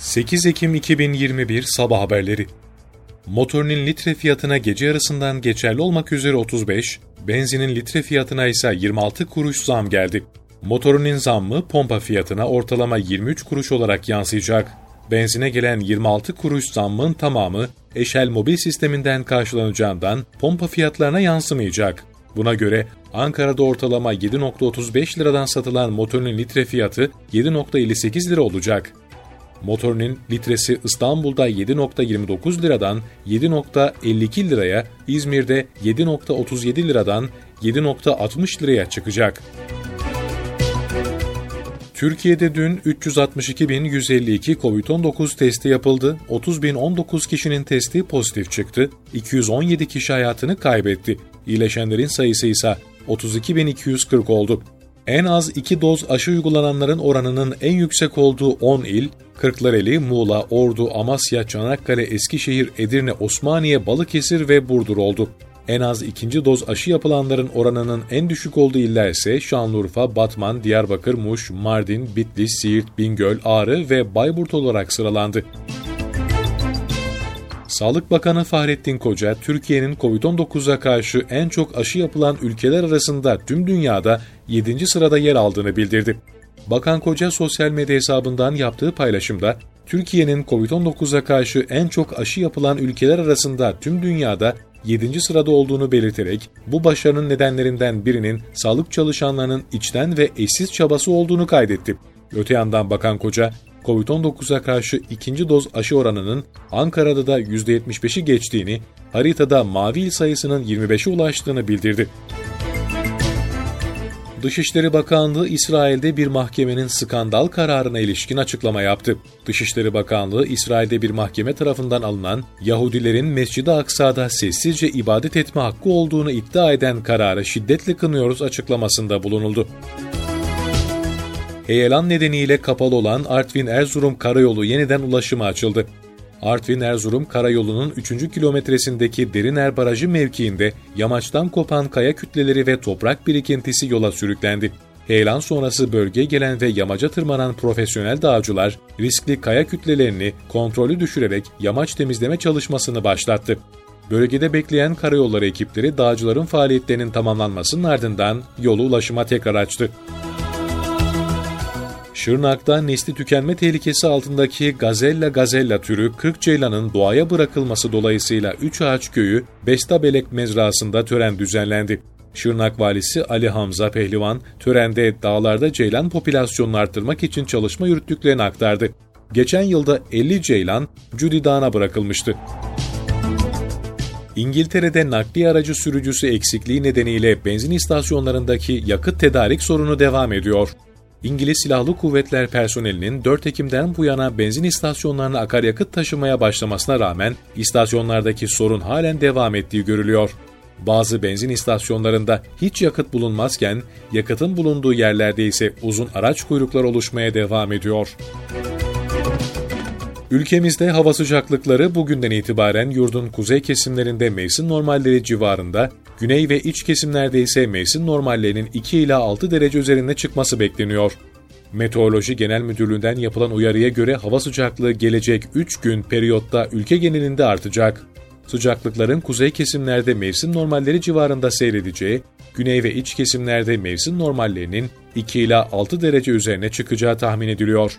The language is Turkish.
8 Ekim 2021 Sabah Haberleri Motorinin litre fiyatına gece yarısından geçerli olmak üzere 35, benzinin litre fiyatına ise 26 kuruş zam geldi. Motorinin zammı pompa fiyatına ortalama 23 kuruş olarak yansıyacak. Benzine gelen 26 kuruş zammın tamamı Eşel mobil sisteminden karşılanacağından pompa fiyatlarına yansımayacak. Buna göre Ankara'da ortalama 7.35 liradan satılan motorinin litre fiyatı 7.58 lira olacak. Motorinin litresi İstanbul'da 7.29 liradan 7.52 liraya, İzmir'de 7.37 liradan 7.60 liraya çıkacak. Türkiye'de dün 362.152 COVID-19 testi yapıldı. 30.019 kişinin testi pozitif çıktı. 217 kişi hayatını kaybetti. İyileşenlerin sayısı ise 32.240 oldu. En az 2 doz aşı uygulananların oranının en yüksek olduğu 10 il, Kırklareli, Muğla, Ordu, Amasya, Çanakkale, Eskişehir, Edirne, Osmaniye, Balıkesir ve Burdur oldu. En az ikinci doz aşı yapılanların oranının en düşük olduğu iller ise Şanlıurfa, Batman, Diyarbakır, Muş, Mardin, Bitlis, Siirt, Bingöl, Ağrı ve Bayburt olarak sıralandı. Sağlık Bakanı Fahrettin Koca, Türkiye'nin COVID-19'a karşı en çok aşı yapılan ülkeler arasında tüm dünyada 7. sırada yer aldığını bildirdi. Bakan Koca sosyal medya hesabından yaptığı paylaşımda, Türkiye'nin COVID-19'a karşı en çok aşı yapılan ülkeler arasında tüm dünyada 7. sırada olduğunu belirterek bu başarının nedenlerinden birinin sağlık çalışanlarının içten ve eşsiz çabası olduğunu kaydetti. Öte yandan Bakan Koca, COVID-19'a karşı ikinci doz aşı oranının Ankara'da da %75'i geçtiğini, haritada mavi il sayısının 25'e ulaştığını bildirdi. Dışişleri Bakanlığı İsrail'de bir mahkemenin skandal kararına ilişkin açıklama yaptı. Dışişleri Bakanlığı İsrail'de bir mahkeme tarafından alınan Yahudilerin Mescid-i Aksa'da sessizce ibadet etme hakkı olduğunu iddia eden kararı şiddetle kınıyoruz açıklamasında bulunuldu. Heyelan nedeniyle kapalı olan Artvin-Erzurum karayolu yeniden ulaşıma açıldı. Artvin-Erzurum karayolunun 3. kilometresindeki Deriner Barajı mevkiinde yamaçtan kopan kaya kütleleri ve toprak birikintisi yola sürüklendi. Heyelan sonrası bölgeye gelen ve yamaca tırmanan profesyonel dağcılar riskli kaya kütlelerini kontrolü düşürerek yamaç temizleme çalışmasını başlattı. Bölgede bekleyen karayolları ekipleri dağcıların faaliyetlerinin tamamlanmasının ardından yolu ulaşıma tekrar açtı. Şırnak'ta nesli tükenme tehlikesi altındaki Gazella gazella türü 40 ceylanın doğaya bırakılması dolayısıyla 3 Ağaç Köyü Bestabelek mezrasında tören düzenlendi. Şırnak valisi Ali Hamza Pehlivan, törende dağlarda ceylan popülasyonunu arttırmak için çalışma yürüttüklerini aktardı. Geçen yılda 50 ceylan Cudi Dağı'na bırakılmıştı. İngiltere'de nakliye aracı sürücüsü eksikliği nedeniyle benzin istasyonlarındaki yakıt tedarik sorunu devam ediyor. İngiliz Silahlı Kuvvetler personelinin 4 Ekim'den bu yana benzin istasyonlarına akaryakıt taşımaya başlamasına rağmen istasyonlardaki sorun halen devam ettiği görülüyor. Bazı benzin istasyonlarında hiç yakıt bulunmazken yakıtın bulunduğu yerlerde ise uzun araç kuyruklar oluşmaya devam ediyor. Ülkemizde hava sıcaklıkları bugünden itibaren yurdun kuzey kesimlerinde mevsim normalleri civarında, güney ve iç kesimlerde ise mevsim normallerinin 2 ila 6 derece üzerinde çıkması bekleniyor. Meteoroloji Genel Müdürlüğü'nden yapılan uyarıya göre hava sıcaklığı gelecek 3 gün periyotta ülke genelinde artacak. Sıcaklıkların kuzey kesimlerde mevsim normalleri civarında seyredeceği, güney ve iç kesimlerde mevsim normallerinin 2 ila 6 derece üzerine çıkacağı tahmin ediliyor.